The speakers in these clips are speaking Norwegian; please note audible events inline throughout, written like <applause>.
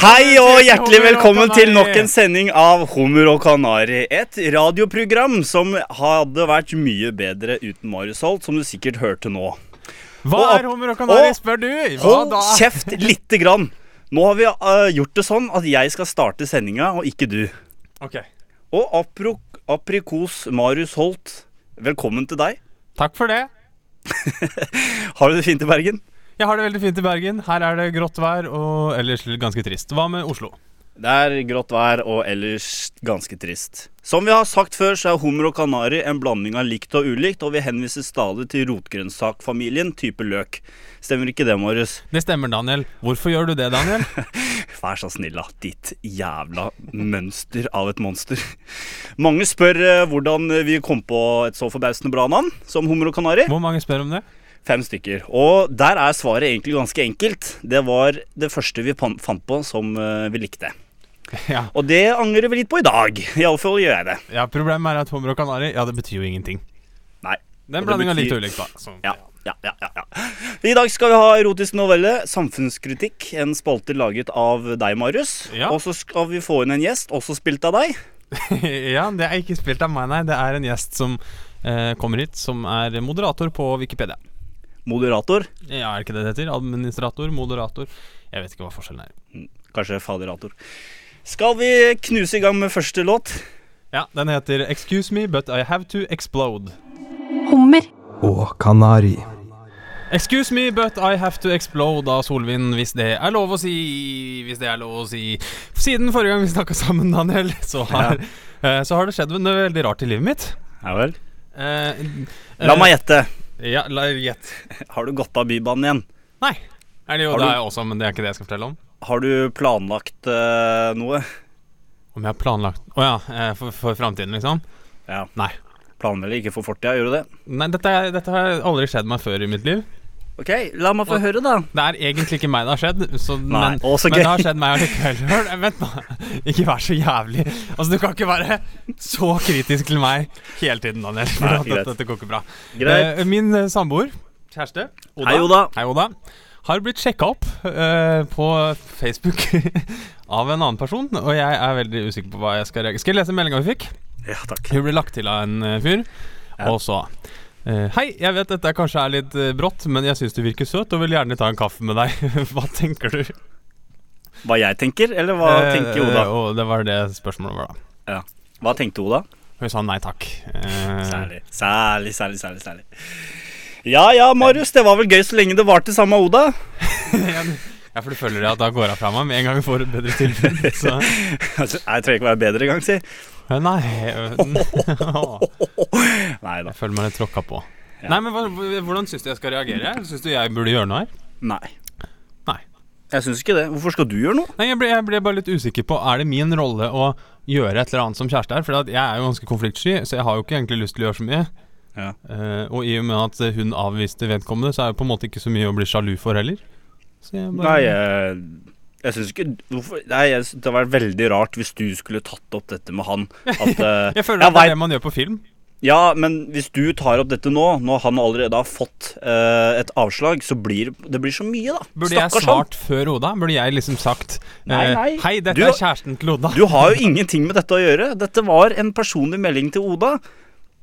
Hei og hjertelig velkommen til nok en sending av Hummer og Kanari. Et radioprogram som hadde vært mye bedre uten Marius Holt, som du sikkert hørte nå. Hva er hummer og kanari, spør du? Hva Hold da? <laughs> kjeft lite grann! Nå har vi uh, gjort det sånn at jeg skal starte sendinga, og ikke du. Ok, Og apro aprikos Marius Holt, velkommen til deg. Takk for det. <laughs> Har du det fint i Bergen? Jeg har det veldig fint i Bergen. Her er det grått vær og ellers ganske trist. Hva med Oslo? Det er grått vær og ellers ganske trist. Som vi har sagt før, så er hummer og kanari en blanding av likt og ulikt, og vi henviser stadig til rotgrønnsakfamilien type løk. Stemmer ikke det, Marius? Det stemmer, Daniel. Hvorfor gjør du det, Daniel? <laughs> Vær så snill, da. Ditt jævla mønster av et monster. Mange spør eh, hvordan vi kom på et så forbausende bra navn som hummer og kanari. Hvor mange spør om det? Fem stykker. Og der er svaret egentlig ganske enkelt. Det var det første vi fant på som eh, vi likte. <laughs> Ja. Og det angrer vi litt på i dag. Iallfall gjør jeg det. ja, Problemet er at hummer og kanari, ja, det betyr jo ingenting. Nei. Det er litt betyr- ulikt, da. Så, Ja, ja, ja, ja, ja. I dag skal vi ha erotisk novelle, samfunnskritikk, en spalte laget av deg, Marius. Ja. Og så skal vi få inn en gjest, også spilt av deg. <laughs> ja, det er ikke spilt av meg, nei. Det er en gjest som eh, kommer hit, som er moderator på Wikipedia. Moderator. Ja, er det ikke det det heter? Administrator, moderator. Jeg vet ikke hva forskjellen er. Kanskje faderator. Skal vi knuse i gang med første låt? Ja, den heter Excuse me, but I have to explode. Hummer. og kanari. Excuse me, but I have to explode av Solvind, hvis det er lov å si. Hvis det er lov å si. Siden forrige gang vi snakka sammen, Daniel, så har, ja. så har det skjedd noe veldig rart i livet mitt. Ja vel. Eh, La meg gjette. Ja, la gjett. <laughs> Har du gått av Bybanen igjen? Nei. Er det jo Har det er jeg også, men det er ikke det jeg skal fortelle om. Har du planlagt eh, noe? Om jeg har planlagt Å ja, eh, for, for framtiden, liksom? Ja. Nei. Planlegger ikke for fortida, gjør du det? Nei, dette, er, dette har aldri skjedd meg før i mitt liv. Ok, la meg få høre, da. Det er egentlig ikke meg det har skjedd, så, Nei, men, men det har skjedd meg allikevel. <laughs> Vent nå. Ikke vær så jævlig. Altså, du kan ikke være så kritisk til meg hele tiden, Daniel. <laughs> Nei, dette, dette går ikke bra. Eh, min eh, samboer, kjæreste, Oda, Hei, Oda. Hei, Oda har blitt sjekka opp uh, på Facebook <laughs> av en annen person, og jeg er veldig usikker på hva jeg skal reagere Skal jeg lese meldinga vi fikk? Ja, takk. Hun ble lagt til av en fyr, Ja. og så eh, Hei, jeg vet dette kanskje er litt eh, brått, men jeg syns du virker søt og vil gjerne ta en kaffe med deg. <laughs> Hva tenker du? Hva jeg tenker, eller hva tenker Oda? Det var det spørsmålet var, da. Hva tenkte Oda? Hun sa nei takk. Eh, Særlig, særlig, særlig, særlig, særlig. Ja ja, Marius, det var vel gøy så lenge det varte sammen med Oda. <laughs> ja, for du føler at da går jeg fra meg med en gang vi får et bedre tilbud. Så <laughs> Altså, Jeg trenger ikke være bedre engang, si. Eh, Nei <laughs> Nei da. Jeg føler meg litt tråkka på. Ja. Nei, men hva, Hvordan syns du jeg skal reagere? Syns du jeg burde gjøre noe her? Nei. Nei. Jeg syns ikke det. Hvorfor skal du gjøre noe? Nei, jeg ble, jeg ble bare litt usikker på Er det min rolle å gjøre et eller annet som kjæreste her. For jeg er jo ganske konfliktsky, så jeg har jo ikke egentlig lyst til å gjøre så mye. Ja. Uh, og i og med at hun avviste vedkommende, så er det på en måte ikke så mye å bli sjalu for heller. Så jeg bare Nei, jeg, jeg syns ikke hvorfor, Nei, jeg, synes Det hadde vært veldig rart hvis du skulle tatt opp dette med han. At, <laughs> eh, Jeg føler jeg at det er det man gjør på film. Ja, men hvis du tar opp dette nå, når han allerede har fått uh, et avslag, så blir det blir så mye, da. Burde jeg svart han. før Oda? Burde jeg liksom sagt eh, Nei, nei. Hei, dette Du- er kjæresten til Oda. Du har jo ingenting med dette å gjøre. Dette var en personlig melding til Oda.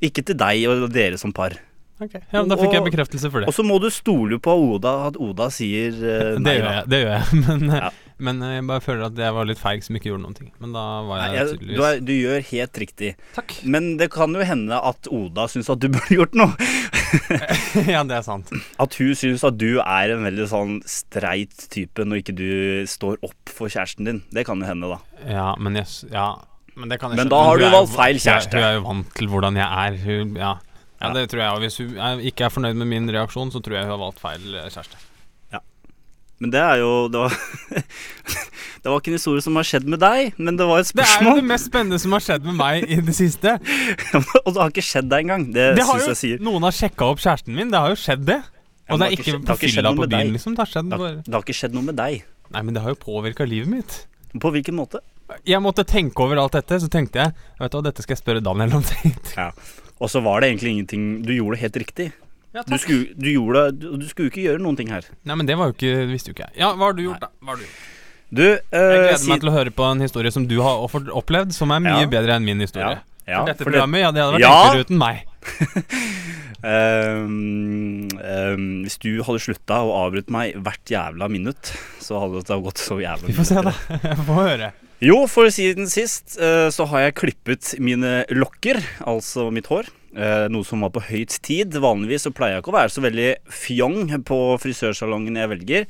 Ikke til deg og dere som par. Okay. ja, men Da fikk jeg bekreftelse for det. Og så må du stole på Oda, at Oda sier <laughs> Det nei. gjør da. jeg. det gjør jeg <laughs> Men, Ja. Men eh, jeg bare føler at jeg var litt feig som ikke gjorde noen ting. Men da var Nei, jeg tydeligvis du, er, du gjør helt riktig. Takk. Men det kan jo hende at Oda syns at du <laughs> burde gjort noe. <laughs> ja, det er sant. At hun syns at du er en veldig sånn streit type når ikke du står opp for kjæresten din. Det kan jo hende, da. Ja, men jeg Ja, men det kan jeg Men da har men du jo- valgt feil kjæreste. Hun er jo vant til hvordan jeg er. Hun, ja. ja, Ja. det tror jeg. Og hvis hun ikke er fornøyd med min reaksjon, så tror jeg hun har valgt feil eh, kjæreste. Men det er jo Det var, <laughs> det var ikke en historie som har skjedd med deg, men det var et spørsmål. Det er jo det mest spennende som har skjedd med meg i det siste. <laughs> og det har ikke skjedd deg engang. Det, Det syns jeg sier. noen har sjekka opp kjæresten min. Det har jo skjedd, det. Og det er har ikke på fylla på byen, liksom. Det har skjedd Det har, det har ikke skjedd noe med deg. Nei, men det har jo påvirka livet mitt. På hvilken måte? Jeg måtte tenke over alt dette, så tenkte jeg Vet du hva, dette skal jeg spørre Daniel om. <laughs> ja. Og så var det egentlig ingenting Du gjorde det helt riktig. Ja, Du skulle, du, gjorde, du, du skulle ikke gjøre noen ting her. Nei, men det var jo ikke visste jo ikke jeg. Ja, hva har du gjort, da? Hva har du gjort? Du, eh, Jeg gleder si- meg til å høre på en historie som du har opplevd, som er mye Ja. bedre enn min historie. Ja, ja, for dette for programmet, ja, det hadde vært Ja. enklere uten meg. um, <laughs> um, hvis du hadde slutta å avbryte meg hvert jævla minutt, så hadde det gått så jævla Vi får se, da. Jeg <laughs> får høre. Jo, for siden sist uh, så har jeg klippet mine lokker, altså mitt hår. Eh, noe som var på høyt tid. Vanligvis så pleier jeg ikke å være så veldig fjong på frisørsalongen jeg velger.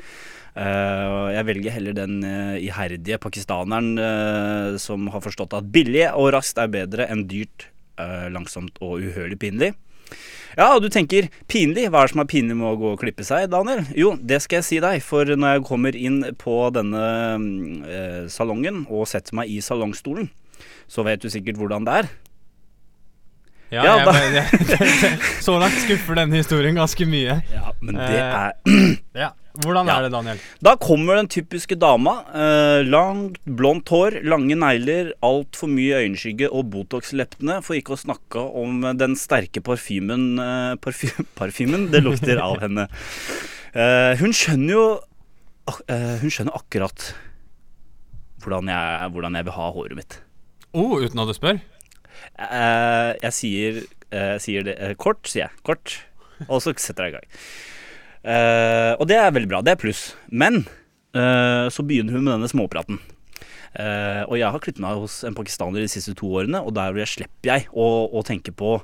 Eh, jeg velger heller den eh, iherdige pakistaneren som har forstått at billig og raskt er bedre enn dyrt, langsomt og uhørlig pinlig. Ja, og du tenker pinlig. Hva er det som er pinlig med å gå og klippe seg, Daniel? Jo, det skal jeg si deg, for når jeg kommer inn på denne salongen og setter meg i salongstolen, så vet du sikkert hvordan det er. Ja, Ja, jeg, jeg, <laughs> så langt skuffer denne historien ganske mye. Ja, men det Eh, er <clears throat> Ja. Hvordan er det, Daniel? Da kommer den typiske dama. Eh, langt, blondt hår, lange negler, altfor mye øyenskygge og Botox-leppene, for ikke å snakke om den sterke parfymen eh, parfy <laughs> Parfymen det lukter av henne. Eh, hun skjønner jo eh, Hun skjønner akkurat hvordan jeg, hvordan jeg vil ha håret mitt. Oh, uten at du spør? Eh, jeg sier, eh, sier det eh, kort, sier jeg. Kort. Og så setter jeg i gang. Og det er veldig bra. Det er pluss. Men så begynner hun med denne småpraten. Og jeg har klippet meg hos en pakistaner de siste to årene, og der slipper jeg å, å tenke på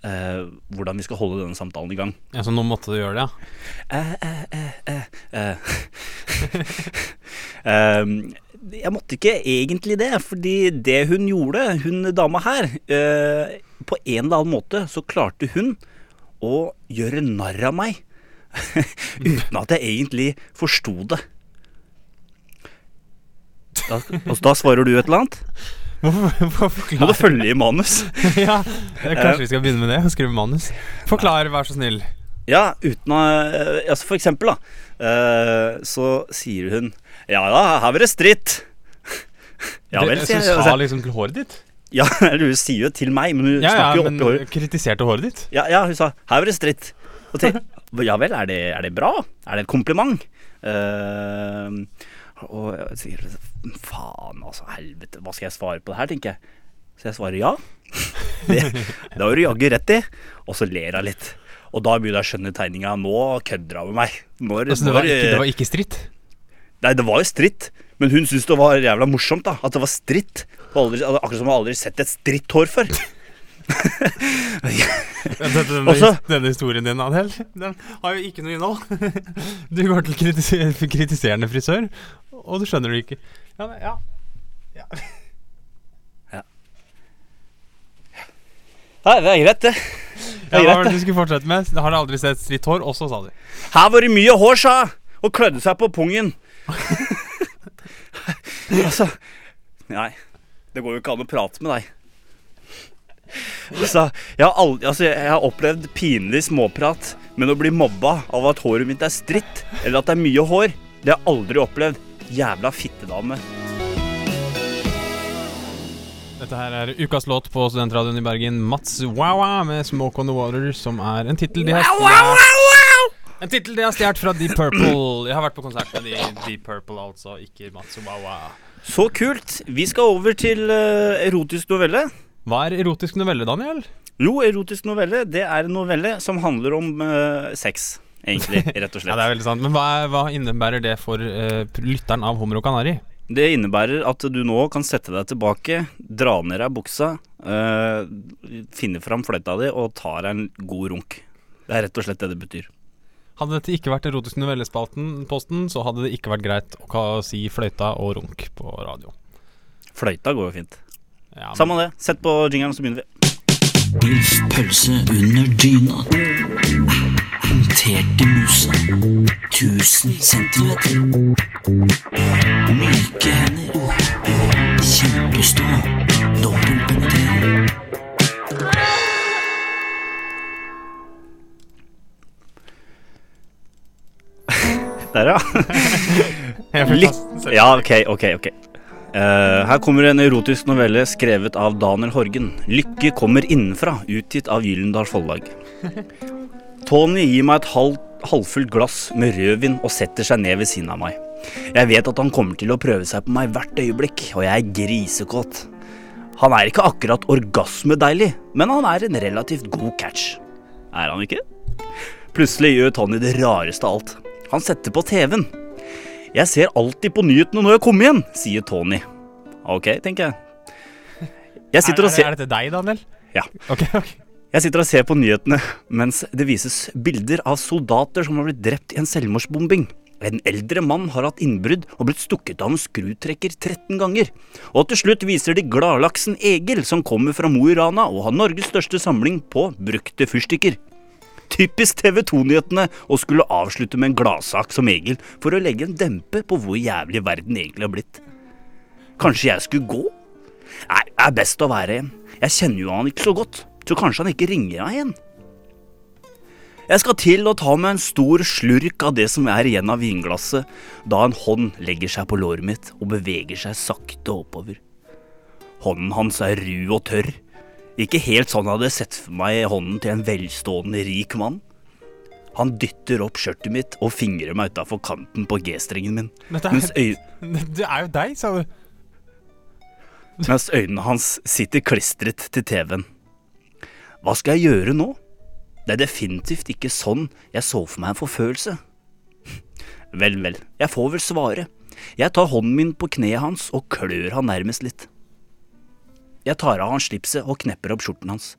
Uh, hvordan vi skal holde denne samtalen i gang. Ja, Så nå måtte du gjøre det, ja? Eh, eh, <laughs> <laughs> eh, eh, eh. Jeg måtte ikke egentlig det, fordi det hun gjorde, hun dama her eh, På en eller annen måte så klarte hun å gjøre narr av meg. <laughs> Uten at jeg egentlig forsto det. Da, altså, da svarer du et eller annet? Må du følge i manus? <laughs> ja, kanskje vi skal begynne med det? Skrive manus? Forklar, vær så snill. Ja, uten å eh, altså For eksempel, da. Eh, så sier hun Ja da, her blir det stritt. <laughs> ja vel, sier Så Hun sa liksom til håret ditt? Ja, <laughs> eller hun sier jo til meg, men hun Ja, ja, snakker jo ja, oppi håret. kritiserte håret ditt? Ja, ja, hun sa 'her blir det stritt'. Og til, <laughs> ja vel, er det, er det bra? Er det et kompliment? Uh, og jeg sier faen, altså, helvete, hva skal jeg svare på det her, tenker jeg. Så jeg svarer ja. Det, det har du jaggu rett i. Og så ler hun litt. Og da begynner jeg å skjønne tegninga. Nå kødder hun med meg. Når, Altså, det, var ikke, det var ikke stritt? Nei, det var jo stritt. Men hun syntes det var jævla morsomt, da. At det var stritt. Aldri, akkurat som hun aldri sett et stritt hår før. Denne, denne, Også- denne historien din, Adel, den har jo ikke noe innhold. <laughs> Du går til kritiser kritiserende frisør, og du skjønner det ikke. Ja, ja. ja. Nei, det er greit, det. Det er hva var greit, det du skulle fortsette med? Det har aldri sett stritt hår, også, sa du. Her var det mye hår, sa og klødde seg på pungen. <laughs> altså Nei, det går jo ikke an å prate med deg. Altså, jeg har, aldri, altså, jeg har opplevd pinlig småprat, men å bli mobba av at håret mitt er stritt, eller at det er mye hår, det har jeg aldri opplevd. Jævla fittedame. Dette her er ukas låt på Studentradioen i Bergen. Mats Wawa med 'Smoke on the Water', som er en tittel de har En tittel de har stjålet fra Deep Purple. Jeg har vært på konsert med de Deep Purple, altså, ikke Mats Wawa. Så kult. Vi skal over til uh, erotisk novelle. Hva er erotisk novelle, Daniel? Jo, erotisk novelle, det er en novelle som handler om uh, sex, egentlig, rett og <laughs> slett. Ja, det er veldig sant. Men hva, hva innebærer det for uh, lytteren av Hummer og Kanari? Det innebærer at du nå kan sette deg tilbake, dra ned deg buksa, øh, finne fram fløyta di og ta deg en god runk. Det er rett og slett det det betyr. Hadde dette ikke vært erotisk novellespalten, posten, så hadde det ikke vært greit å si fløyta og runk på radio. Fløyta går jo fint. Ja, men- Samme det. Sett på jingeren, så begynner vi. Pølse under dyna. Håndtert i musa. 1000 centimeter. Myke hender. Kjempestå. Dobbeltpenetrering. Der, ja. Litt Ja, ok, ok, ok. Uh, her kommer en erotisk novelle skrevet av Daniel Horgen. 'Lykke kommer innenfra', utgitt av Gyllendal Forlag. Tony gir meg et halv, halvfullt glass med rødvin og setter seg ned ved siden av meg. Jeg vet at han kommer til å prøve seg på meg hvert øyeblikk, og jeg er grisekåt. Han er ikke akkurat orgasmedeilig, men han er en relativt god catch. Er han ikke? Plutselig gjør Tony det rareste av alt. Han setter på TV-en. Jeg ser alltid på nyhetene når jeg kommer igjen, sier Tony. Ok, tenker jeg. Jeg er, er, er dette deg, Daniel? Ja. Ok, ok. Jeg sitter og ser på nyhetene mens det vises bilder av soldater som har blitt drept i en selvmordsbombing. En eldre mann har hatt innbrudd og blitt stukket av en skrutrekker 13 ganger. Og til slutt viser de gladlaksen Egil, som kommer fra Mo i Rana og har Norges største samling på brukte fyrstikker. Typisk TV 2-nyhetene å skulle avslutte med en gladsak som Egil for å legge en dempe på hvor jævlig verden egentlig har blitt. Kanskje jeg skulle gå? Nei, det er best å være igjen. Jeg kjenner jo han ikke så godt, så kanskje han ikke ringer meg igjen. Jeg skal til å ta meg en stor slurk av det som er igjen av vinglasset, da en hånd legger seg på låret mitt og beveger seg sakte oppover. Hånden hans er ru og tørr. Ikke helt sånn jeg hadde sett for meg hånden til en velstående, rik mann. Han dytter opp skjørtet mitt og fingrer meg utafor kanten på G-strengen min, Men det er, <laughs> det er jo deg, sa du. mens øynene hans sitter klistret til TV-en. Hva skal jeg gjøre nå? Det er definitivt ikke sånn jeg så for meg en forfølelse. Vel, vel, jeg får vel svare. Jeg tar hånden min på kneet hans og klør han nærmest litt. Jeg tar av han slipset og knepper opp skjorten hans.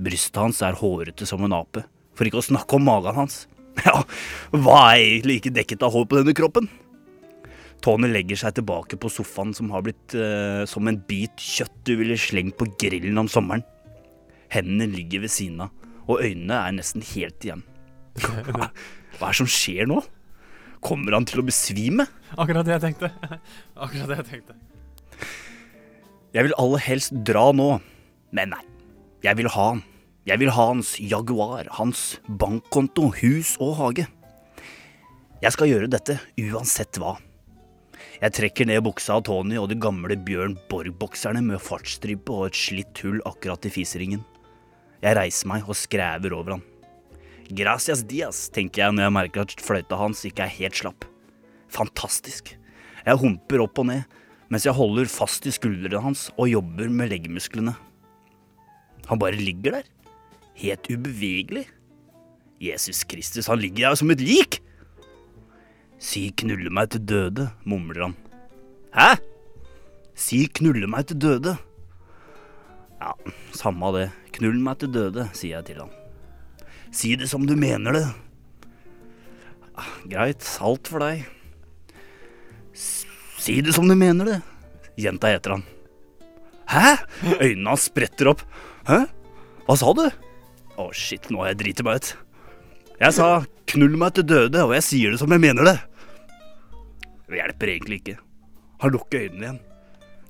Brystet hans er hårete som en ape, for ikke å snakke om magen hans. <laughs> Ja, hva er egentlig ikke dekket av hår på denne kroppen? Tony legger seg tilbake på sofaen som har blitt eh, som en bit kjøtt du ville slengt på grillen om sommeren. Hendene ligger ved siden av, og øynene er nesten helt igjen. <laughs> Hva hva er det som skjer nå? Kommer han til å besvime? Akkurat det jeg tenkte. <laughs> Akkurat det jeg tenkte. Jeg vil aller helst dra nå, men nei. Jeg vil ha han. Jeg vil ha hans Jaguar, hans bankkonto, hus og hage. Jeg skal gjøre dette uansett hva. Jeg trekker ned buksa av Tony og de gamle Bjørn Borg-bokserne med fartsstripe og et slitt hull akkurat i fiseringen. Jeg reiser meg og skrever over han. Gracias dias, tenker jeg når jeg merker at fløyta hans ikke er helt slapp. Fantastisk. Jeg humper opp og ned, mens jeg holder fast i skuldrene hans og jobber med leggmusklene. Han bare ligger der, helt ubevegelig. Jesus Kristus, han ligger der som et lik! Si knulle meg til døde, mumler han. Hæ? Si knulle meg til døde. Ja, samme det. Knull meg til døde, sier jeg til han. Si det som du mener det. Ah, Greit, alt for deg. Si det som du mener det, gjenta heter han. Hæ? Øynene hans spretter opp. Hæ? Hva sa du? Å, shit, nå har jeg driti meg ut. Jeg sa 'knull meg til døde', og jeg sier det som jeg mener det. Det hjelper egentlig ikke. Han lukker øynene igjen.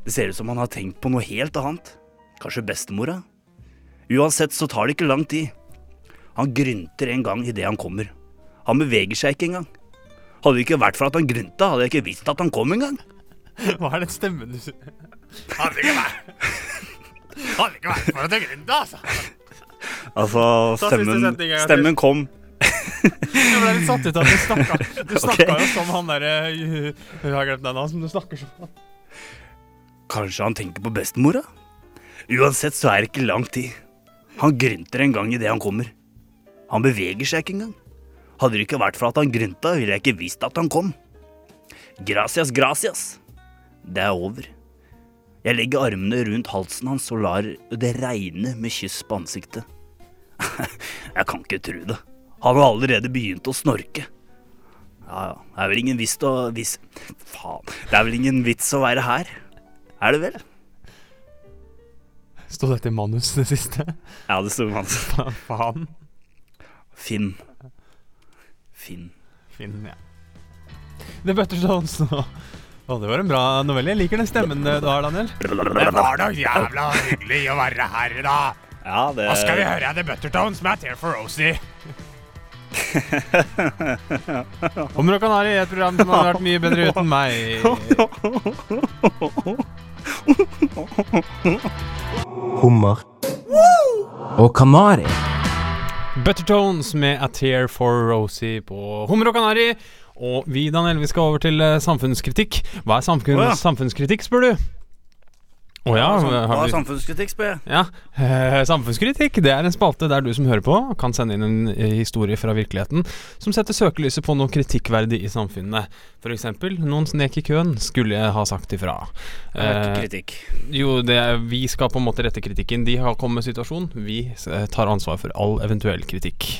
Det ser ut som han har tenkt på noe helt annet. Kanskje bestemora? Uansett så tar det ikke lang tid. Han grynter en gang idet han kommer. Han beveger seg ikke engang. Hadde det ikke vært for at han grynta, hadde jeg ikke visst at han kom engang. Hva er den stemmen du Hadde ikke vært Hadde ikke vært for at jeg grynta, altså. Altså, stemmen, stemmen kom. Jeg ble litt satt ut av at du snakka. <laughs> Du snakka okay. jo som han derre Jeg har glemt navnet hans, men du snakker som Kanskje han tenker på bestemora? Uansett så er det ikke lang tid. Han grynter en gang idet han kommer. Han beveger seg ikke engang. Hadde det ikke vært for at han grynta, ville jeg ikke visst at han kom. Gracias, gracias. Det er over. Jeg legger armene rundt halsen hans og lar det regne med kyss på ansiktet. <laughs> jeg kan ikke tro det. Han har allerede begynt å snorke. Ja, ja, det er vel ingen vits å vis... Faen, det er vel ingen vits å være her. Er det vel? Sto dette i manus, det siste? Ja, det sto i manus. <laughs> Faen. Finn. Finn. Finn, ja. The Butterstones nå. Å, det var en bra novelle. Jeg liker den stemmen du har, Daniel. Det var da jævla hyggelig å være her, da. Ja, det Hva skal vi høre? av The Buttertones med Tear for Rosie. <laughs> Om Rocanari er et program som hadde vært mye bedre uten meg. <laughs> hummer og kanari. Buttertones med A Tear for Rosie på Hummer og Kanari. Og vi, Daniel, vi skal over til eh, samfunnskritikk. Hva er samfunns oh, ja. samfunnskritikk, spør du? Å ja, Hva er samfunnskritikk, spør jeg? ja. eh, Samfunnskritikk det er en spalte der du som hører på, kan sende inn en eh, historie fra virkeligheten som setter søkelyset på noe kritikkverdig i samfunnet. F.eks.: Noen snek i køen, skulle jeg ha sagt ifra. Eh, kritikk. jo, det vi skal på en måte rette kritikken. De har kommet med situasjonen. Vi eh, tar ansvar for all eventuell kritikk.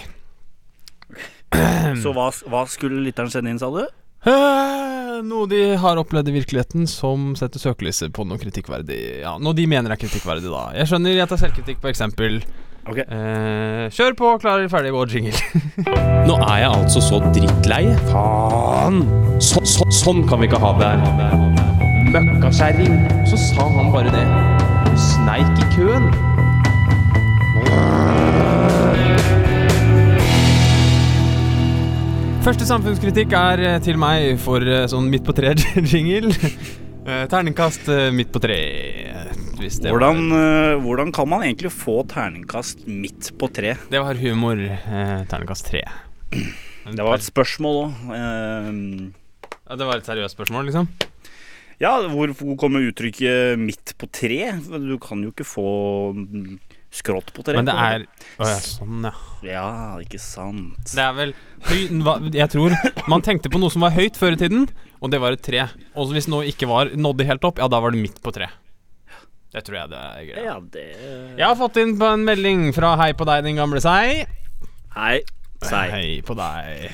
Så hva, hva skulle lytteren sende inn, sa du? Noe de har opplevd i virkeligheten som setter søkelyset på noe kritikkverdig. Ja, Noe de mener er kritikkverdig, da. Jeg skjønner, jeg tar selvkritikk på eksempel. Ok. Eh, kjør på, klar, ferdig, vår jingle. <laughs> Nå er jeg altså så drittlei. Faen! Så, så, sånn kan vi ikke ha det her. Møkkakjerring. Så sa han bare det. Sneik i køen. Første samfunnskritikk er eh, til meg for eh, sånn midt på tre-jingle. <laughs> Eh, Terningkast midt på tre. Hvordan, hvordan kan man egentlig få terningkast midt på tre? Det var humor. Terningkast tre. <clears throat> Det var et spørsmål òg. ja, Det var et seriøst spørsmål, liksom? ja, hvor, kommer uttrykket 'midt på tre'? Du kan jo ikke få skrått på tre. Men det er Å ja, sånn, ja. Ja, ikke sant. Det er vel Jeg tror man tenkte på noe som var høyt før i tiden, og det var et tre. Og hvis noe ikke var nådde helt opp, ja, da var det midt på tre. Det tror jeg det er greia. Ja, det Jeg har fått inn på en melding fra Hei på deg, din gamle sei. Hei. Sei. Hei på deg.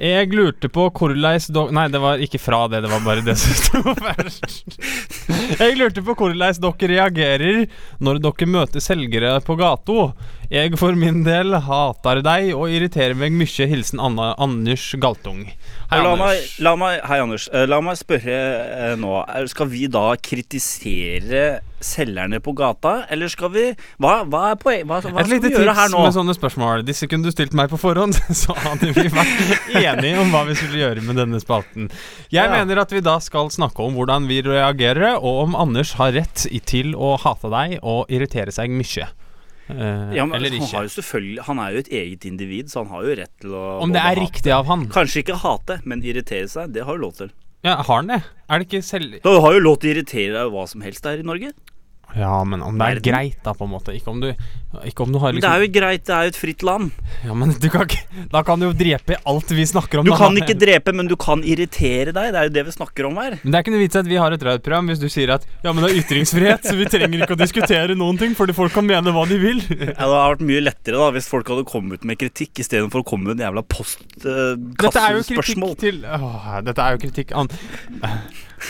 Jeg lurte på hvordan do... Nei, det var ikke fra det, det var bare det som sto <laughs> først. Jeg lurte på hvordan dere reagerer når dere møter selgere på gata. Jeg for min del hater deg og irriterer meg mye. Hilsen Anna, Anders Galtung. Hei, la meg, la meg, hei, Anders. Eh, La meg spørre eh, nå. Skal vi da kritisere selgerne på gata, eller skal vi Hva, hva er poeng... Hva, hva skal vi gjøre her nå? Et lite tips med sånne spørsmål. Disse kunne du stilt meg på forhånd, <laughs> så hadde vi vært enige om hva vi skulle gjøre med denne spalten. Jeg Ja. mener at vi da skal snakke om hvordan vi reagerer, og om Anders har rett til å hate deg og irritere seg mye. Uh, Ja, men eller han, har ikke. selvfølgelig, han er jo et eget individ, så han har jo rett til å Om det er riktig av han. Kanskje ikke hate, men irritere seg. Det har du lov til. Ja, Har han det? Er det ikke selv... Du har jo lov til å irritere deg hva som helst her i Norge. Ja, men om det er greit, da, på en måte. Ikke om du, ikke om du har liksom det er jo greit, det er jo et fritt land. Ja, men du kan ikke Da kan du jo drepe alt vi snakker om. Du da. kan ikke drepe, men du kan irritere deg. Det er jo det vi snakker om her. Men det er ikke noe vits at vi har et radioprogram hvis du sier at ja, men det er ytringsfrihet, så vi trenger ikke å diskutere noen ting, fordi folk kan mene hva de vil. <laughs> Ja, det hadde vært mye lettere da hvis folk hadde kommet med kritikk istedenfor å komme med en jævla Dette er jo kritikk til åh, Dette er jo kritikk an...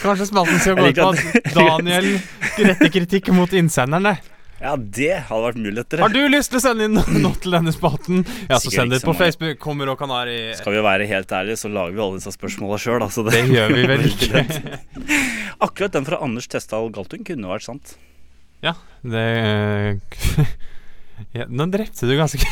Kanskje spalten skal gå ut på at Daniel retter kritikk mot innsenderne. Ja, det hadde vært muligheter. Har du lyst til å sende inn noe til denne spaten? Ja, så send det på. Facebook. Kommer og Kanari. Skal vi være helt ærlige, så lager vi alle disse spørsmåla sjøl. Altså Det gjør vi vel ikke. <laughs> Akkurat den fra Anders Testdal Galtung kunne vært sant. Ja, det <laughs> ja, Nå drepte du ganske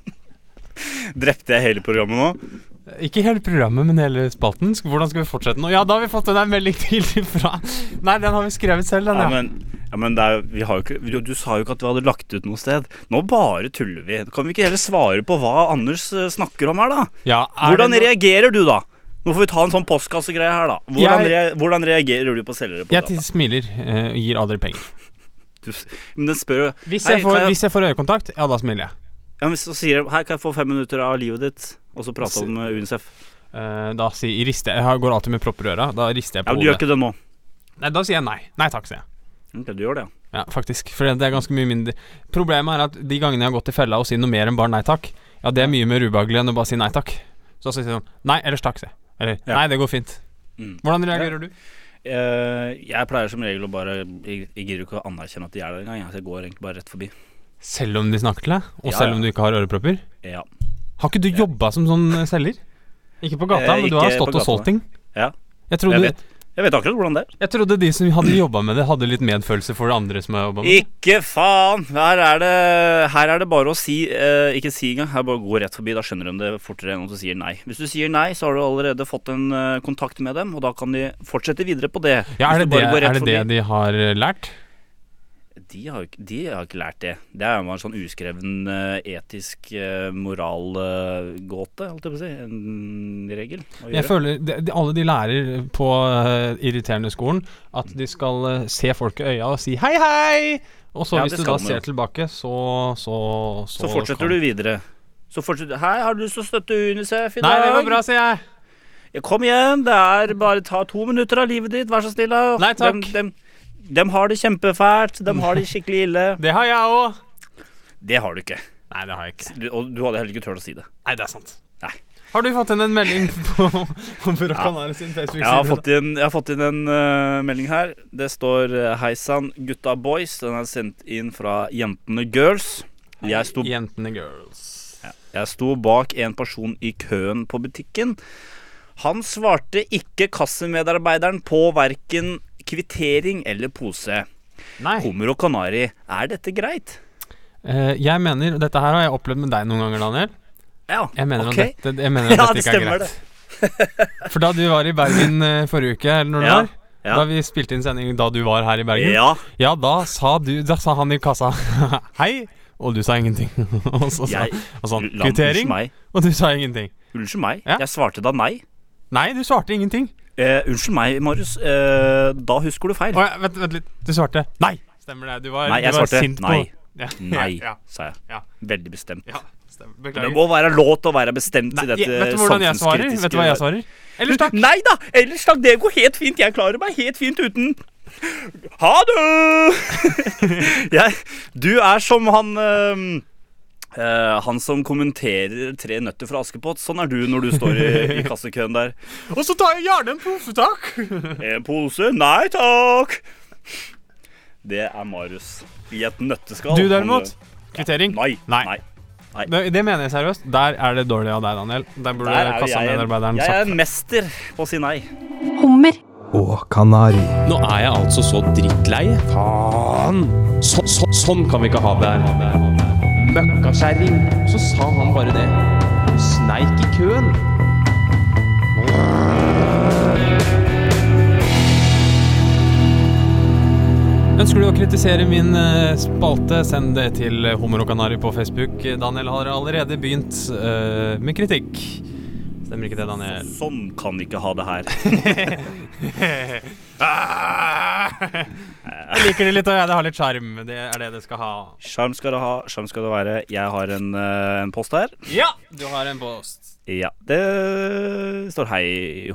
<laughs> Drepte jeg hele programmet nå? Ikke hele programmet, men hele spalten. Hvordan skal vi fortsette nå? Ja, da har vi fått en melding til fra Nei, den har vi skrevet selv, den, Ja, ja. men, ja, men er, vi har jo ikke, du, du sa jo ikke at vi hadde lagt ut noe sted. Nå bare tuller vi. Kan vi ikke heller svare på hva Anders eh, snakker om her, da? ja Hvordan det reagerer du, da? Nå får vi ta en sånn postkassegreie her, da. Hvordan, Jeg- rea hvordan reagerer du på selgere på Jeg data? smiler og og gir aldri penger. Du, men den spør jo Hvis jeg, får, hvis jeg får øyekontakt, ja, da smiler jeg. Ja, men Så sier de 'her kan jeg få fem minutter av livet ditt? Og så prate om UNICEF. Eh, da sier rister jeg Jeg går alltid med propper i øra. Da rister jeg Ja, på men Du gjør hodet. ikke det nå. Nei, da sier jeg nei. Nei takk, sier jeg. Ok, du gjør det, ja. Ja, faktisk. For det er ganske mye mindre Problemet er at de gangene jeg har gått i fella og sier noe mer enn bare nei takk, ja, det er mye mer ubehagelig enn å bare si nei takk. Så sier jeg sånn Nei, ellers takk, sier jeg. Eller Ja. Nei, det går fint. Mm. Hvordan reagerer du? Eh, jeg pleier som regel å bare Jeg, jeg gidder ikke å anerkjenne at de er der engang. jeg. Så jeg går egentlig bare rett forbi. Selv om de snakker til deg? Og Ja, selv om du ikke har ørepropper? Ja. Har ikke du jobba som sånn eh, selger? Ikke på gata, Eh, men du har stått og solgt ting? Ja. Jeg Jeg vet. Jeg vet akkurat hvordan det er. jeg trodde de som hadde jobba med det, hadde litt medfølelse for andre som har jobba med det. Ikke faen! Her er det, her er det bare å si uh, Ikke si engang. Her bare gå rett forbi. Da skjønner de det fortere enn om du sier nei. Hvis du sier nei, så har du allerede fått en uh, kontakt med dem, og da kan de fortsette videre på det. Ja, er det det, er det, det de har lært? De har, de har ikke lært det. Det er jo en sånn uskreven eh, etisk uh, moralgåte, holdt jeg på å si. En regel. Jeg føler de, Alle de lærer på uh, irriterende skolen at de skal eh, se folk i øya og si hei, hei! Og så Ja, hvis du da ser tilbake, så Så, så, Så fortsetter du videre. Så fortsetter Hei, har du lyst til å støtte UNICEF i dag? Nei, det var bra, sier jeg. Kom igjen, det er bare ta to minutter av livet ditt, vær så snill. Nei, takk. Dem, dem, dem har det kjempefælt. De har det skikkelig ille. <laughs> Det har jeg òg. Det har du ikke. Nei, det har jeg ikke. Du, og du hadde heller ikke turt å si det. Nei, det er sant. Nei. Har du fått inn en melding <laughs> på, på Brokanare sin Facebook-side? Jeg har fått inn, har fått inn en uh, melding her. Det står uh, 'Hei sann, gutta boys'. Den er sendt inn fra Jentene Girls. Jeg sto, Jentene girls. jeg sto bak en person i køen på butikken. Han svarte ikke kassemedarbeideren på verken kvittering eller pose. Nei. Hummer og kanari, er dette greit? Eh, jeg mener Dette her har jeg opplevd med deg noen ganger, Daniel. Ja, Jeg mener ok. at dette, jeg mener at <laughs> Ja, dette det ikke er stemmer Det. For da du var i Bergen eh, forrige uke, eller når det Ja, var, ja. da vi spilte inn sending da du var her i Bergen, Ja, Ja, da sa du Da sa han i kassa <laughs> Hei, og du sa ingenting. <laughs> og så sa og sånn Kvittering, og du sa ingenting. Unnskyld meg. Ja. Jeg svarte da nei. Nei, du svarte ingenting. Eh, unnskyld meg, Marius. Eh, da husker du feil. Oh, ja, vent, vent litt. Du svarte nei. Stemmer det. Du var, Nei, jeg du var svarte sint nei. på Ja. Nei, <laughs> Ja, sa jeg. Ja. Veldig bestemt. Det må være lov til å være bestemt Nei, i dette vet du hvordan jeg svarer? Vet du hva jeg svarer? Ellers takk. Nei da! Ellers takk, det går helt fint. Jeg klarer meg helt fint uten. Ha det! <laughs> jeg, du er som han ehm, eh, Han som kommenterer Tre nøtter fra Askepott. Sånn er du når du står i, i <laughs> kassekøen der. Og så tar jeg gjerne en pose, takk. <laughs> En pose? Nei takk! Det er Marius i et nøtteskall. Du derimot? Kvittering? Nei. Nei. nei. Det, det mener jeg seriøst. Der er det dårlig av deg, Daniel. Der burde Der er jeg, kassamedarbeideren jeg er en mester på å si nei. Hummer. og kanari. Nå er jeg altså så drittlei. Faen! Så, så, sånn kan vi ikke ha det her. Møkkakjerring. Så sa han bare det. Sneik i køen. Ønsker du å kritisere min eh, spalte, send det til Hummer og Kanari på Facebook. Daniel har allerede begynt eh, med kritikk. Stemmer ikke det, Daniel? Sånn kan vi ikke ha det her. <laughs> Jeg liker det litt, og det har litt sjarm. Det er det det skal ha. Sjarm skal det ha, sjarm skal det være. Jeg har en, eh, en post her. Ja! Du har en post. Ja, det står hei,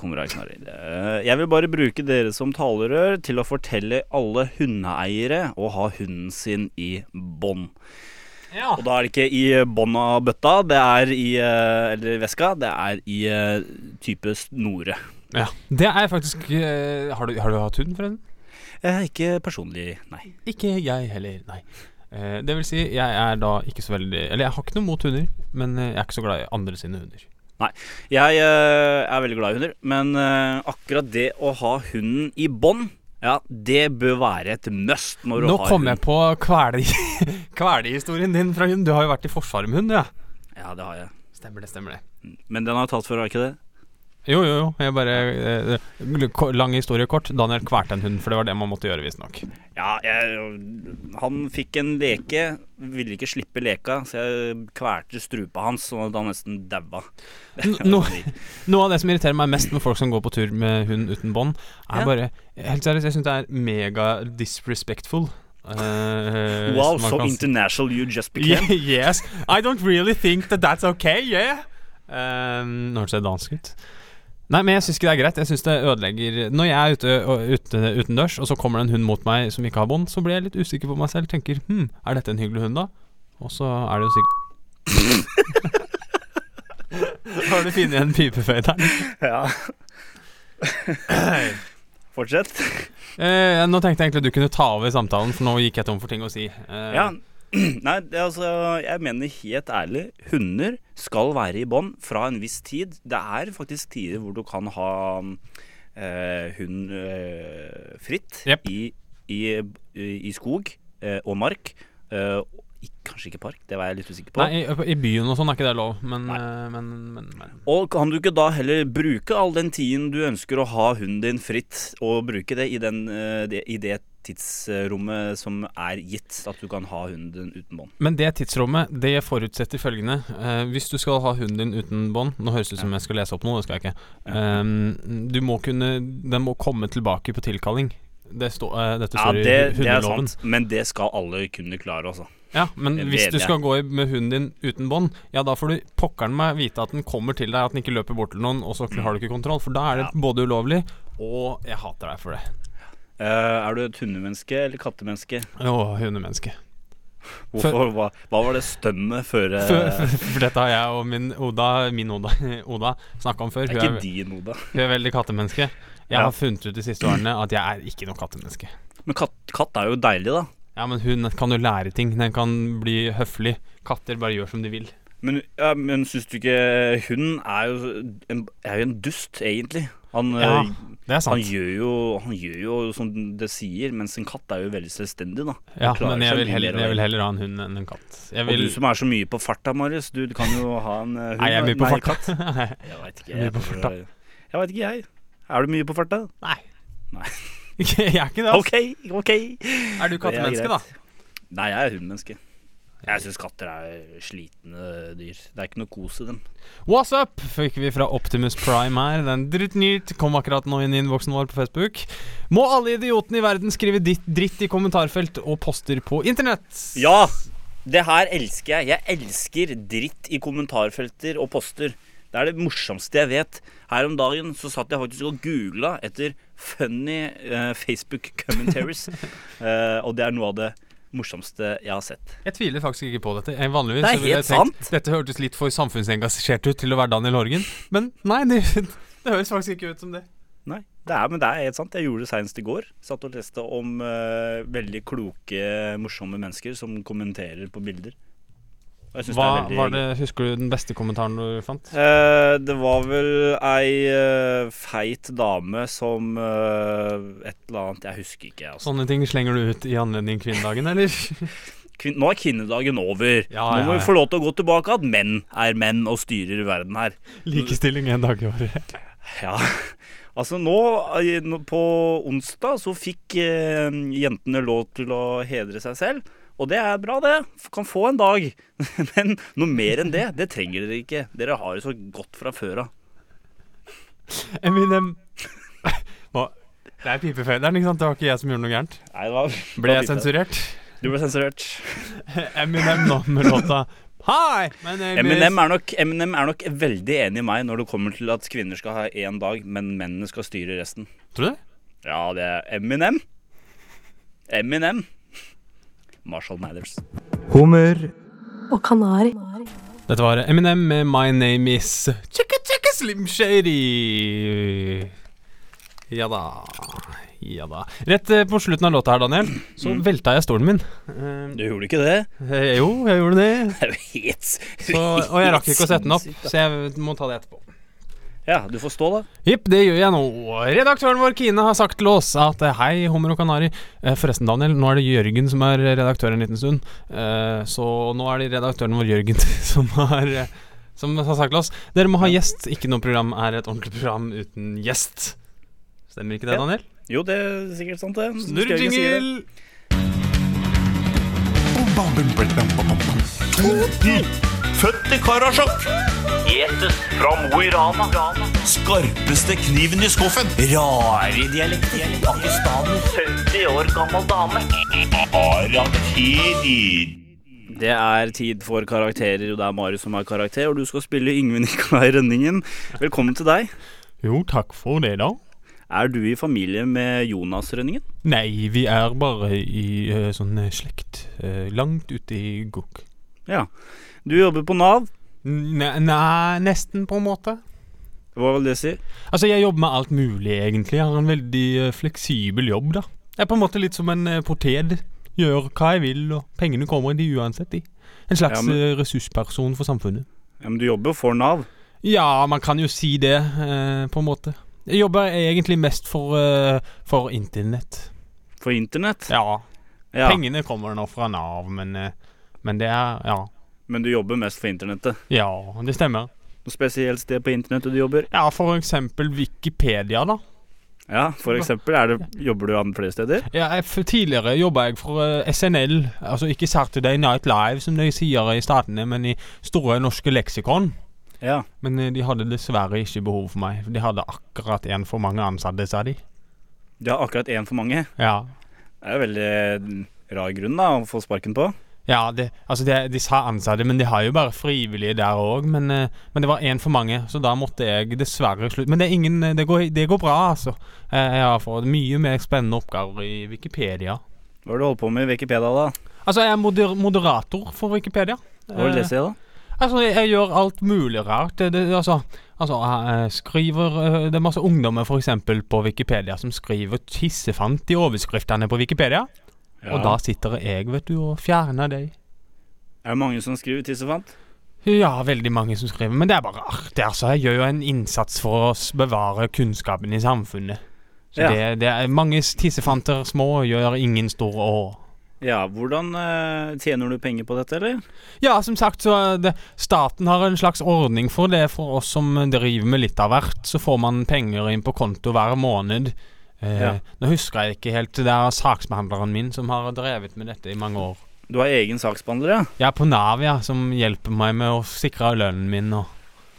hummer og knarrer. Eh, Jeg vil bare bruke dere som talerør til å fortelle alle hundeeiere å ha hunden sin i bånd. Ja. Og da er det ikke i bånn av bøtta, det er i eh, Eller veska. Det er i eh, type snore. ja. Det er faktisk eh, har, du, har du hatt hund, forresten? Eh, ikke personlig, nei. Ikke jeg heller, nei. Eh, det vil si, jeg er da ikke så veldig Eller jeg har ikke noe mot hunder, men jeg er ikke så glad i andre sine hunder. Nei. Jeg eh, er veldig glad i hunder, men akkurat det å ha hunden i bånd, ja, det bør være et must når du Nå har kom kommer jeg på kvele- <laughs> kvelehistorien din fra hund. Du har jo vært i Forsvaret med hund, ja. Ja, det har jeg. Stemmer det, stemmer det. Men den har jeg tatt før, har ikke det? Jo, jo, jo. Jeg bare eh, Lang historie kort. Daniel kvalte en hund, for det var det man måtte gjøre, visstnok. Ja, jeg, han fikk en leke, ville ikke slippe leka, så jeg kvalte strupa hans, sånn at han nesten daua. <laughs> No, Noe av det som irriterer meg mest med folk som går på tur med hund uten bånd, er Ja. bare Helt seriøst, jeg syns det er mega disrespectful. Uh, Wow, so kan international you just became. <laughs> yes, I don't really think that that's okay, yeah. Um, nå hørtes jeg dansk ut. Nei, men jeg syns ikke det er greit. Jeg synes det ødelegger Når jeg er ute, og- ute utendørs, og så kommer det en hund mot meg som ikke har bånd, så blir jeg litt usikker på meg selv. Tenker hm, er dette en hyggelig hund, da? Og så er det jo sikkert <laughs> Har du funnet en pipeføyderen? <laughs> Ja. <clears throat> Fortsett. Eh, nå tenkte jeg egentlig du kunne ta over samtalen, for nå gikk jeg tom for ting å si. Eh, Ja. <clears throat> Nei, det, altså, jeg mener helt ærlig, hunder skal være i bånd fra en viss tid. Det er faktisk tider hvor du kan ha eh, hund eh, fritt yep. i, i, i skog eh, og mark. Eh, i, kanskje ikke park, det var jeg litt usikker på. Nei, i, i byen og sånn er ikke det lov, men, eh, men, men, men. Og kan du ikke da heller bruke all den tiden du ønsker å ha hunden din fritt, og bruke det i, den, eh, det, i det tidsrommet som er gitt at du kan ha hunden din uten bånd. Men det tidsrommet det forutsetter følgende. Eh, hvis du skal ha hunden din uten bånd Nå høres det ut som jeg skal lese opp noe, det skal jeg ikke. Um, du må kunne Den må komme tilbake på tilkalling. Det stå, uh, dette Ja, står det, i det er hundeloven. sant, men det skal alle kunne klare, altså. Ja, men hvis du skal gå med hunden din uten bånd, ja da får du pokkeren meg vite at den kommer til deg, at den ikke løper bort til noen, og så har du ikke kontroll. For da er det Ja. både ulovlig, og jeg hater deg for det. Eh, er du et hundemenneske eller kattemenneske? Å, hundemenneske. Hvorfor, hva, hva var det stømmet før eh, For, for, <laughs> for dette har jeg og min Oda, min Oda, <laughs> Oda snakka om før. Det Hun er er, ikke din, Oda. hun er veldig kattemenneske. Jeg Ja. har funnet ut de siste årene at jeg er ikke noe kattemenneske. Men katt, katt er jo deilig, da. Ja, men hun kan jo lære ting. Den kan bli høflig. Katter bare gjør som de vil. Men, ja, men syns du ikke Hunden er jo en, er jo en dust, egentlig. Han, Ja, eh, Det han, gjør jo, han gjør jo som det sier, mens en katt er jo veldig selvstendig, da. Ja, men jeg vil, heller, jeg vil heller ha en hund enn en katt. Jeg Og du som er så mye på farta, Marius. Du kan jo ha en eh, hund. Nei, jeg er mye på farta. Jeg veit ikke. Jeg Jeg, jeg veit ikke, jeg. Er du mye på farta? Nei. Nei. <laughs> jeg er ikke det. Altså. OK, OK. Er du kattemenneske, da? Nei, jeg er hundemenneske. Jeg syns katter er slitne dyr. Det er ikke noe kos i dem. What's up? Fikk vi fra Optimus Prime her. Den drittnytt kom akkurat nå inn i innboksen vår på Facebook. Må alle idiotene i verden skrive ditt dritt i kommentarfelt og poster på internett? Ja! Det her elsker jeg. Jeg elsker dritt i kommentarfelter og poster. Det er det morsomste jeg vet. Her om dagen så satt jeg faktisk og googla etter funny uh, Facebook commentaries. uh, <laughs> og det er noe av det morsomste jeg har sett. Jeg tviler faktisk ikke på dette. Jeg, vanligvis Det er helt tenkt, sant. Dette hørtes litt for samfunnsengasjert ut til å være Daniel Horgen, men nei, det, <laughs> det høres faktisk ikke ut som det. Nei, det er, men det er helt sant. Jeg gjorde det senest i går. Satt og leste om uh, veldig kloke, morsomme mennesker som kommenterer på bilder. Hva det var det, Husker du den beste kommentaren du fant? Eh, det var vel ei eh, feit dame som eh, Et eller annet Jeg husker ikke. Altså. Sånne ting slenger du ut i anledning kvinnedagen, eller? <laughs> Kvin nå er kvinnedagen over. Ja, nå må ja. vi få lov til å gå tilbake at menn er menn og styrer verden her. Likestilling en dag i året. Ja, <laughs> altså nå, nå På onsdag så fikk eh, jentene lov til å hedre seg selv. Og det er bra, det. Kan få en dag. <laughs> Men noe mer enn det, det trenger dere ikke. Dere har det så godt fra før av. Eminem <laughs> Det er pipefederen, ikke sant? Det var ikke jeg som gjorde noe gærent. Nei, det var, Ble jeg sensurert? Du ble sensurert. <laughs> Eminem nå med låta Hi! Eminem er, nok, Eminem er nok veldig enig i meg når det kommer til at kvinner skal ha én dag, men mennene skal styre resten. Tror du det? Ja, det er Eminem. Eminem. Marshall Mathers. Hummer. og kanari. Dette var Eminem med My Name Is Chicka Chicka Slim Shady. Ja da. Ja da. Rett eh, på slutten av låta her, Daniel, så Mm. velta jeg stolen min. Eh, Du gjorde ikke det? eh, jo, jeg gjorde det. Det er jo helt Så, og jeg rakk ikke å sette den opp, så jeg må ta det etterpå. Ja, du får stå, da. Jipp, det gjør jeg nå. Redaktøren vår Kine har sagt til oss at eh, hei, hummer og kanari. Eh, forresten, Daniel, nå er det Jørgen som er redaktør en liten stund. Eh, så nå er det redaktøren vår Jørgen <laughs> som har Som har sagt til oss Dere må ha gjest. Ikke noe program er et ordentlig program uten gjest. Stemmer ikke det, Ja. Daniel? Jo, det er sikkert sant, det. Skal Snurr jeg ikke si det? Født i Karasjok. Etes fra Mo i Rana. Skarpeste kniven i skuffen. Rare dialekter. Pakistaner. 70 år gammel dame. Karakterer. Det er tid for karakterer, og det er Marius som har karakter. Og du skal spille Yngve Nikolai Rønningen. Velkommen til deg. Jo, takk for det, da. Er du i familie med Jonas Rønningen? Nei, vi er bare i uh, sånn eh, slekt. Uh, langt ute i gokk. Ja. Du jobber på Nav. Nei, nesten, på en måte. Hva vil det si? Altså, jeg jobber med alt mulig, egentlig. Jeg har en veldig eh, fleksibel jobb, da. Jeg er på en måte litt som en uh, potet. Gjør hva jeg vil, og pengene kommer de uansett i. En slags Ja, men- eh, ressursperson for samfunnet. Ja, men du jobber jo for Nav. Ja, man kan jo si det, eh, på en måte. Jeg jobber egentlig mest for, eh, for internett. For internett. Ja. Ja. Pengene kommer nå fra Nav, men, eh, men det er Ja. Men du jobber mest for internettet. Ja, det stemmer. Noe spesielt sted på internettet du jobber? Ja, for eksempel Wikipedia, da. Ja, for eksempel. Det, jobber du andre flere steder? Ja, tidligere jobba jeg for eh, SNL, altså ikke Saturday Night Live som de sier i statene, men i Store norske leksikon. Ja. Men eh, de hadde dessverre ikke behov for meg. De hadde akkurat én for mange ansatte, sa de. De har akkurat én for mange. Ja. Det er jo veldig mm, rar grunn da å få sparken på. Ja, det, altså det, de sa ansatte, men de har jo bare frivillige der òg. Men, eh, men det var én for mange, så da måtte jeg dessverre slutte. Men det, er ingen, det, går, det går bra, altså. Eh, Jeg har fått mye mer spennende oppgaver i Wikipedia. Hva har du holdt på med i Wikipedia, da? Altså, jeg er moder moderator for Wikipedia. Hva vil det si, da? Altså, jeg, jeg gjør alt mulig rart. Altså, altså, jeg skriver eh, Det er masse ungdommer eksempel på Wikipedia som skriver tissefant i overskriftene på Wikipedia. Og da sitter jeg, vet du, og fjerner deg. Er det mange som skriver tissefant? Ja, veldig mange som skriver, men det er bare artig. Altså, jeg gjør jo en innsats for å bevare kunnskapen i samfunnet. Så Ja. det, det er mange tissefanter små gjør ingen store å. Ja, hvordan uh, tjener du penger på dette, eller? Ja, som sagt, så det, staten har en slags ordning for det. For oss som driver med litt av hvert, så får man penger inn på konto hver måned. Eh, Ja. Nå husker jeg ikke helt. Det er saksbehandleren min som har drevet med dette i mange år. Du har egen saksbehandler, ja? Er på Nav, ja, som hjelper meg med å sikre lønnen min og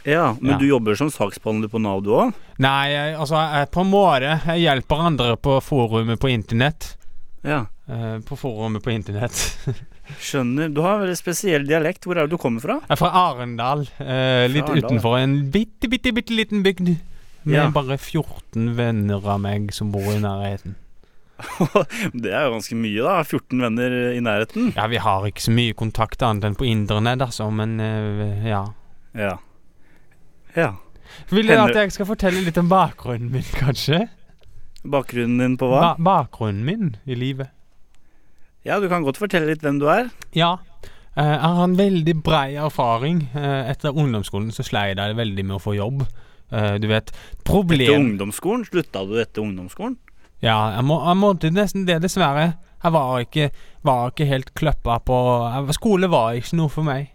Ja, Men Ja. du jobber som saksbehandler på Nav, du òg? Nei, jeg, altså, jeg, på en måte Jeg hjelper andre på forumet på internett. Ja. Eh, på forumet på internett. <laughs> Skjønner. Du har en veldig spesiell dialekt. Hvor er det du kommer fra? Jeg er fra Arendal. eh, litt Fra Arendal, utenfor en bitte, bitte, bitte liten bygd. Med Ja. bare 14 venner av meg som bor i nærheten. <laughs> Det er jo ganske mye, da. 14 venner i nærheten. Ja, vi har ikke så mye kontakt annet enn på internett, altså, men eh, ja. Ja. Ja. Vil du at jeg skal fortelle litt om bakgrunnen min, kanskje? Bakgrunnen din på hva? Ba bakgrunnen min i livet. Ja, du kan godt fortelle litt hvem du er. Ja. eh, jeg har en veldig brei erfaring. Eh, etter ungdomsskolen så sleit jeg veldig med å få jobb. Eh, du vet, Problem Etter ungdomsskolen? Slutta du etter ungdomsskolen? Ja, jeg, må, jeg måtte nesten det, dessverre. Jeg var ikke, var ikke helt kløppa på jeg- Skole var ikke noe for meg.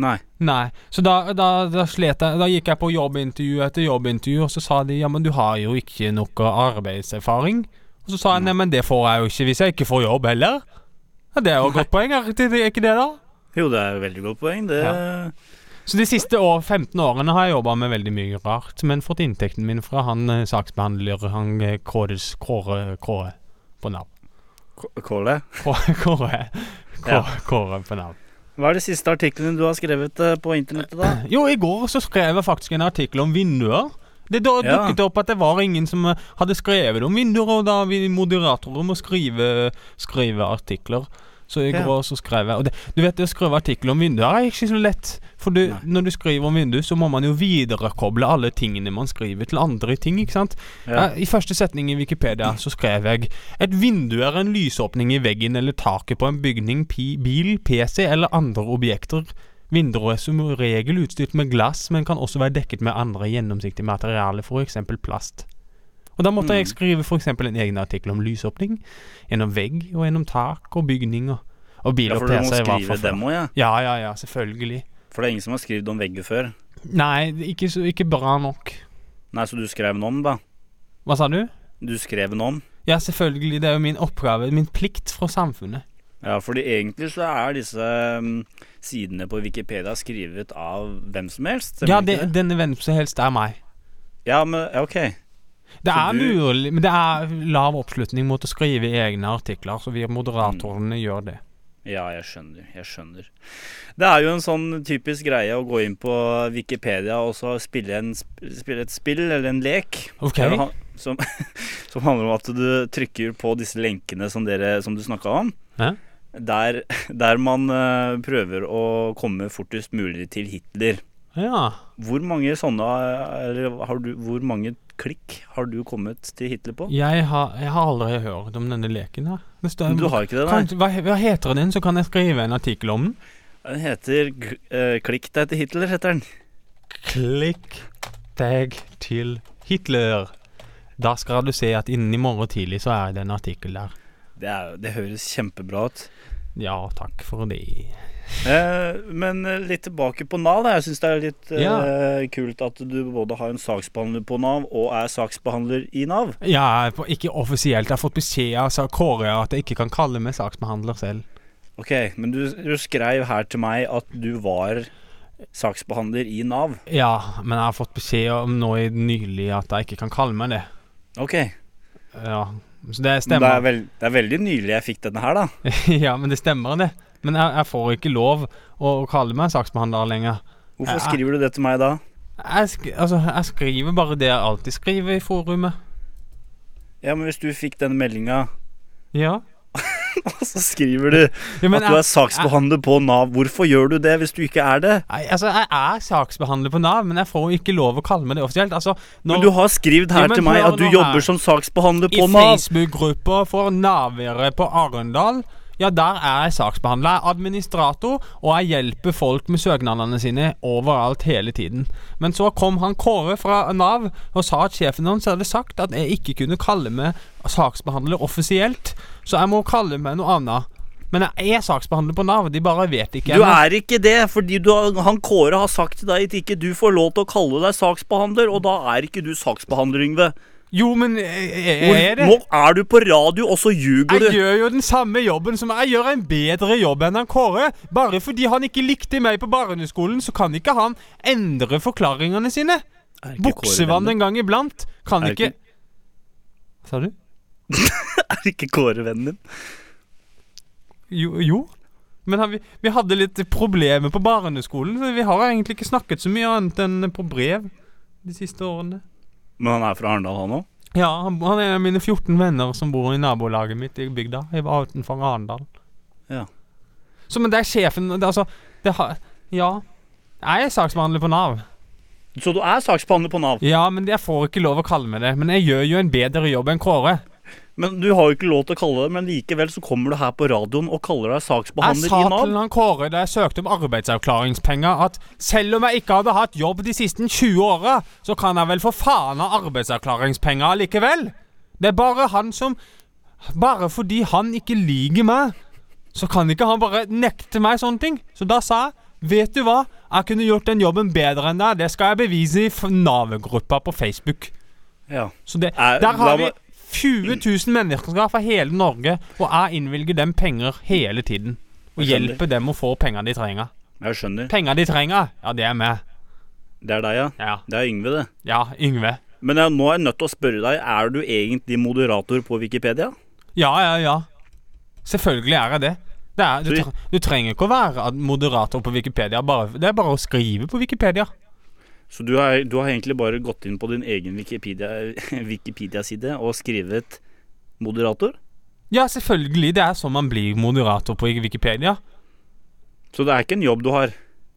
Nei. Nei. Så da, da, da slet jeg Da gikk jeg på jobbintervju etter jobbintervju, og så sa de ja, men du har jo ikke noe arbeidserfaring. Og så sa jeg nei, men det får jeg jo ikke hvis jeg ikke får jobb heller. Ja, Det er jo et godt poeng, er ikke det, da? Jo, det er et veldig godt poeng. Det Så de siste år, 15 årene har jeg jobba med veldig mye rart, men fått inntekten min fra han eh, saksbehandler, han eh, Kåres Kåre Kåre på Nav. K- Kåle. Kåre Kåre Ja. Kåre, Kåre på Nav. Hva er de siste artiklene du har skrevet eh, på internettet, da? <clears throat> Jo, i går så skrev jeg faktisk en artikkel om vinduer. Det da Ja. dukket opp at det var ingen som eh, hadde skrevet om vinduer, og da vi moderatorer må skrive, skrive artikler. Så i går så skrev jeg det, du vet, det å skrive artikler om vinduer er ikke så lett. For du, når du skriver om vinduer, så må man jo viderekoble alle tingene man skriver, til andre ting, ikke sant? Ja. I første setning i Wikipedia så skrev jeg Et vindu er en lysåpning i veggen eller taket på en bygning, pi, bil, PC eller andre objekter. Vinduer er som regel utstyrt med glass, men kan også være dekket med andre gjennomsiktige materialer, f.eks. plast. Og Da måtte Mm. jeg skrive f.eks. en egen artikkel om lysåpning, gjennom vegg og gjennom tak og bygning og, og PC. Ja, for du må skrive dem òg, ja. Ja, ja, ja, selvfølgelig. For det er ingen som har skrevet om vegger før. Nei, ikke, så, ikke bra nok. Nei, så du skrev den om, da? Hva sa du? Du skrev den om? Ja, selvfølgelig. Det er jo min oppgave, min plikt fra samfunnet. Ja, fordi egentlig så er disse um, sidene på Wikipedia skrevet av hvem som helst. Ja, det, denne hvem som helst er meg. Ja, men ok. Det er du- mulig, men det er lav oppslutning mot å skrive egne artikler, så vi moderatorene gjør det. Ja, jeg skjønner. Jeg skjønner. Det er jo en sånn typisk greie å gå inn på Wikipedia og så spille, en, spille et spill eller en lek. Ok. Der det han- Som, <laughs> som handler om at du trykker på disse lenkene som, dere, som du snakka om. Der, der man uh, prøver å komme fortest mulig til Hitler. Ja. Hvor mange sånne eh, eller har du, Hvor mange klikk har du kommet til Hitler på? Jeg har, jeg har aldri hørt om denne leken her. Står, Du har ikke det, nei? kan, hva, hva heter den, så kan jeg skrive en artikkel om den? Den heter eh, 'Klikk deg til Hitler', heter den. Klikk deg til Hitler. Da skal du se at innen i morgen tidlig så er det en artikkel der. Det, er, det høres kjempebra ut. Ja, takk for det. Eh, men eh, litt tilbake på Nav. Jeg syns det er litt ja. uh, kult at du både har en saksbehandler på Nav og er saksbehandler i Nav. Ja, ikke offisielt. Jeg har fått beskjed av Kåre at jeg ikke kan kalle meg saksbehandler selv. Ok, Men du, du skrev her til meg at du var saksbehandler i Nav. Ja, men jeg har fått beskjed om nå nylig at jeg ikke kan kalle meg det. Ok, Ja, så det men det er, vel, det er veldig nylig jeg fikk denne her, da. <laughs> ja, men det stemmer det. Men jeg, jeg får ikke lov å kalle meg saksbehandler lenger. Hvorfor jeg, skriver du det til meg da? Jeg, sk altså, jeg skriver bare det jeg alltid skriver i forumet. Ja, men Hvis du fikk den meldinga, Ja. <laughs> og så skriver du ja at du er saksbehandler på Nav, hvorfor gjør du det hvis du ikke er det? Nei, altså, jeg er saksbehandler på Nav, men jeg får ikke lov å kalle meg det offisielt. Altså, når, Men du har skrevet her Ja, til meg at du jobber her. som saksbehandler I på Nav. Facebook-gruppa for navere på Arendal Ja, der er jeg saksbehandler. Jeg er administrator, og jeg hjelper folk med søknadene sine overalt hele tiden. Men så kom han Kåre fra Nav og sa at sjefen hans hadde sagt at jeg ikke kunne kalle meg saksbehandler offisielt, så jeg må kalle meg noe annet. Men jeg er saksbehandler på Nav, de bare vet ikke Du er ikke det, fordi du han Kåre har sagt til deg at ikke du får lov til å kalle deg saksbehandler, og da er ikke du saksbehandler, Yngve. Jo, men Hvor- jeg er det. Nå er du på radio, og så ljuger Jeg gjør jo den samme jobben som Jeg gjør en bedre jobb enn han Kåre. Bare fordi han ikke likte meg på barneskolen, så kan ikke han endre forklaringene sine. Buksevann en gang iblant kan Er ikke ikke- Sa du? <laughs> Er ikke Kåre vennen din? Jo. jo. Men han, vi, vi hadde litt problemer på barneskolen, så vi har egentlig ikke snakket så mye annet enn på brev de siste årene. Men han er fra Arendal, han òg? Ja, han, er en av mine 14 venner som bor i nabolaget mitt i bygda. Jeg var utenfor Arendal. Ja. Så men det er sjefen det, Altså, det har Ja. Jeg er saksbehandler på Nav. Så du er saksbehandler på Nav? Ja, men jeg får ikke lov å kalle meg det. Men jeg gjør jo en bedre jobb enn Kåre. Men Du har jo ikke lov til å kalle det men likevel så kommer du her på radioen og kaller deg Jeg saksbehandler sa i til Nav. han Kåre da jeg søkte om arbeidsavklaringspenger, at selv om jeg ikke hadde hatt jobb de siste 20 åra, så kan jeg vel for faen ha arbeidsavklaringspenger likevel. Det er bare han som Bare fordi han ikke liker meg, så kan ikke han bare nekte meg sånne ting. Så da sa jeg Vet du hva? Jeg kunne gjort den jobben bedre enn deg. Det skal jeg bevise i Nav-gruppa på Facebook. Ja. Så det, Er- der har vi 20 000 mennesker fra hele Norge, og jeg innvilger dem penger hele tiden. Og hjelper dem å få penger de trenger. Jeg skjønner. Penger de trenger, ja, det er meg. Det er deg, ja. Ja, Det er Yngve, det. ja Yngve. Men jeg, nå er jeg nødt til å spørre deg, er du egentlig moderator på Wikipedia? Ja, ja, ja. Selvfølgelig er jeg det. det er, du, du trenger ikke å være moderator på Wikipedia. Bare, det er bare å skrive på Wikipedia. Så du har, du har egentlig bare gått inn på din egen Wikipedia- <laughs> Wikipedia-side og skrevet moderator? Ja, selvfølgelig. Det er sånn man blir moderator på Wikipedia. Så det er ikke en jobb du har?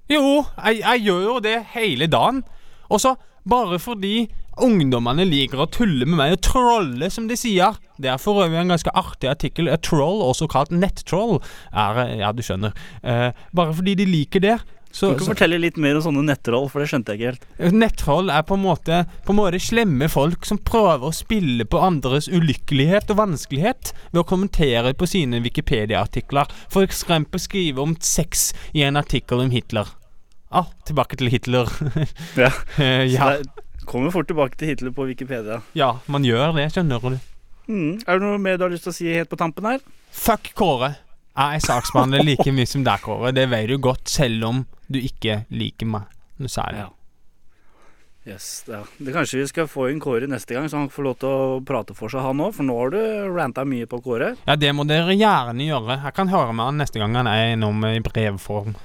Jo, jeg, jeg gjør jo det hele dagen. Og så, bare fordi ungdommene liker å tulle med meg og trolle, som de sier. Det er for øvrig en ganske artig artikkel. A troll, også kalt nettroll, er Ja, du skjønner. Eh, bare fordi de liker det. Så, Du kan så fortelle litt mer om sånne nettroll, for det skjønte jeg ikke helt. Nettroll er på en måte På en måte slemme folk som prøver å spille på andres ulykkelighet og vanskelighet ved å kommentere på sine Wikipedia-artikler. For eksempel skrive om sex i en artikkel om Hitler. Ah, tilbake til Hitler. <laughs> Ja. <laughs> ja. Så kommer fort tilbake til Hitler på Wikipedia. ja, man gjør det, skjønner du. Mm. Er det noe mer du har lyst til å si helt på tampen her? Fuck Kåre. Jeg er saksbehandler like mye som deg, Kåre. Det vet du godt, selv om du ikke liker meg noe særlig. Ja. Yes, ja. det Kanskje vi skal få inn Kåre neste gang, så han får lov til å prate for seg, han òg. For nå har du ranta mye på Kåre. Ja, det må dere gjerne gjøre. Jeg kan høre med han neste gang han er innom i brevform.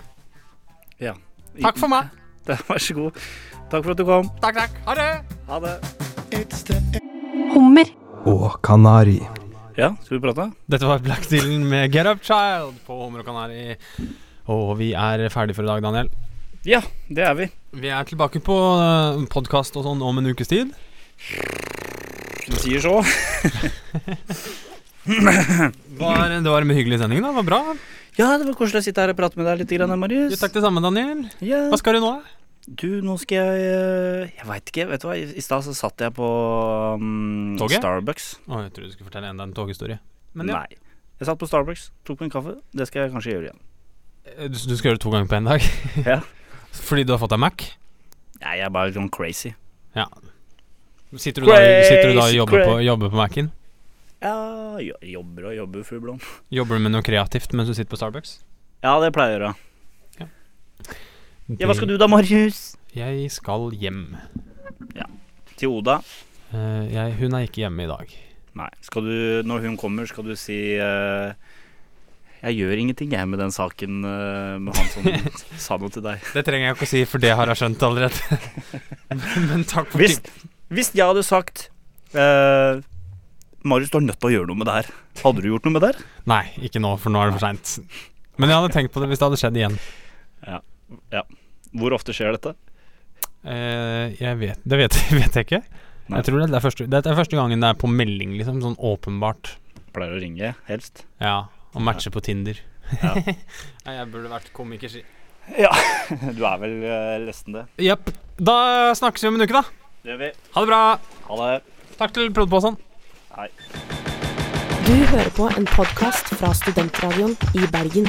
Ja. Takk for meg. <laughs> Vær så god. Takk for at du kom. Takk, takk. Ha det. Ha det. Hummer. og kanari. Ja, skal vi prate? Dette var Black Dylan med Get Up Child på Homer og Kanari. Og vi er ferdig for i dag, Daniel. Ja, det er vi. Vi er tilbake på podkast og sånn om en ukes tid. Du sier så. Var, det var en hyggelig sending, da. Det var bra. Ja, det var koselig å sitte her og prate med deg litt, Marius. Ja, takk det samme, Daniel. Ja. Hva skal du nå? Du, nå skal jeg eh, Jeg veit ikke. Vet du hva, I, i stad så satt jeg på um? Starbucks. Å, jeg trodde du skulle fortelle enda en toghistorie. Men ja. Nei. Jeg satt på Starbucks, tok meg en kaffe. Det skal jeg kanskje gjøre igjen. Du, du skal gjøre det to ganger på én dag? <laughs> Ja. Fordi du har fått deg Mac? Nei, jeg er bare sånn crazy. Sitter du, da, sitter du da og jobber på, jobber på Mac-en? Ja, jobber og jobber, fru Blom. Jobber du med noe kreativt mens du sitter på Starbucks? Ja, det pleier jeg å gjøre. Ja, hva skal du da, Marius? Jeg skal hjem. Ja. Til Oda? Uh, jeg, hun er ikke hjemme i dag. Nei. Skal du, når hun kommer, skal du si uh, Jeg gjør ingenting, jeg, med den saken uh, med han som <laughs> sa noe til deg. Det trenger jeg ikke å si, for det har jeg skjønt allerede. men, <laughs> men takk for Hvis, hvis jeg hadde sagt uh, Marius, du er nødt til å gjøre noe med det her. Hadde du gjort noe med det her? Nei, ikke nå, for nå er det for seint. Men jeg hadde tenkt på det hvis det hadde skjedd igjen. Hvor ofte skjer dette? Eh, jeg vet Det vet, <laughs> vet jeg ikke. Nei. Jeg tror det, det, er første, det er første gangen det er på melding, liksom. Sånn åpenbart. Pleier å ringe, helst. Ja. Og matche på Tinder. Ja. <laughs> Jeg burde vært komiker, si. Ja. <laughs> Du er vel uh, nesten det. Jepp. Da snakkes vi om en uke, da. Det gjør vi. Ha det bra. Ha det. Takk til Prod.Påsan. Du hører på en podkast fra Studentradioen i Bergen.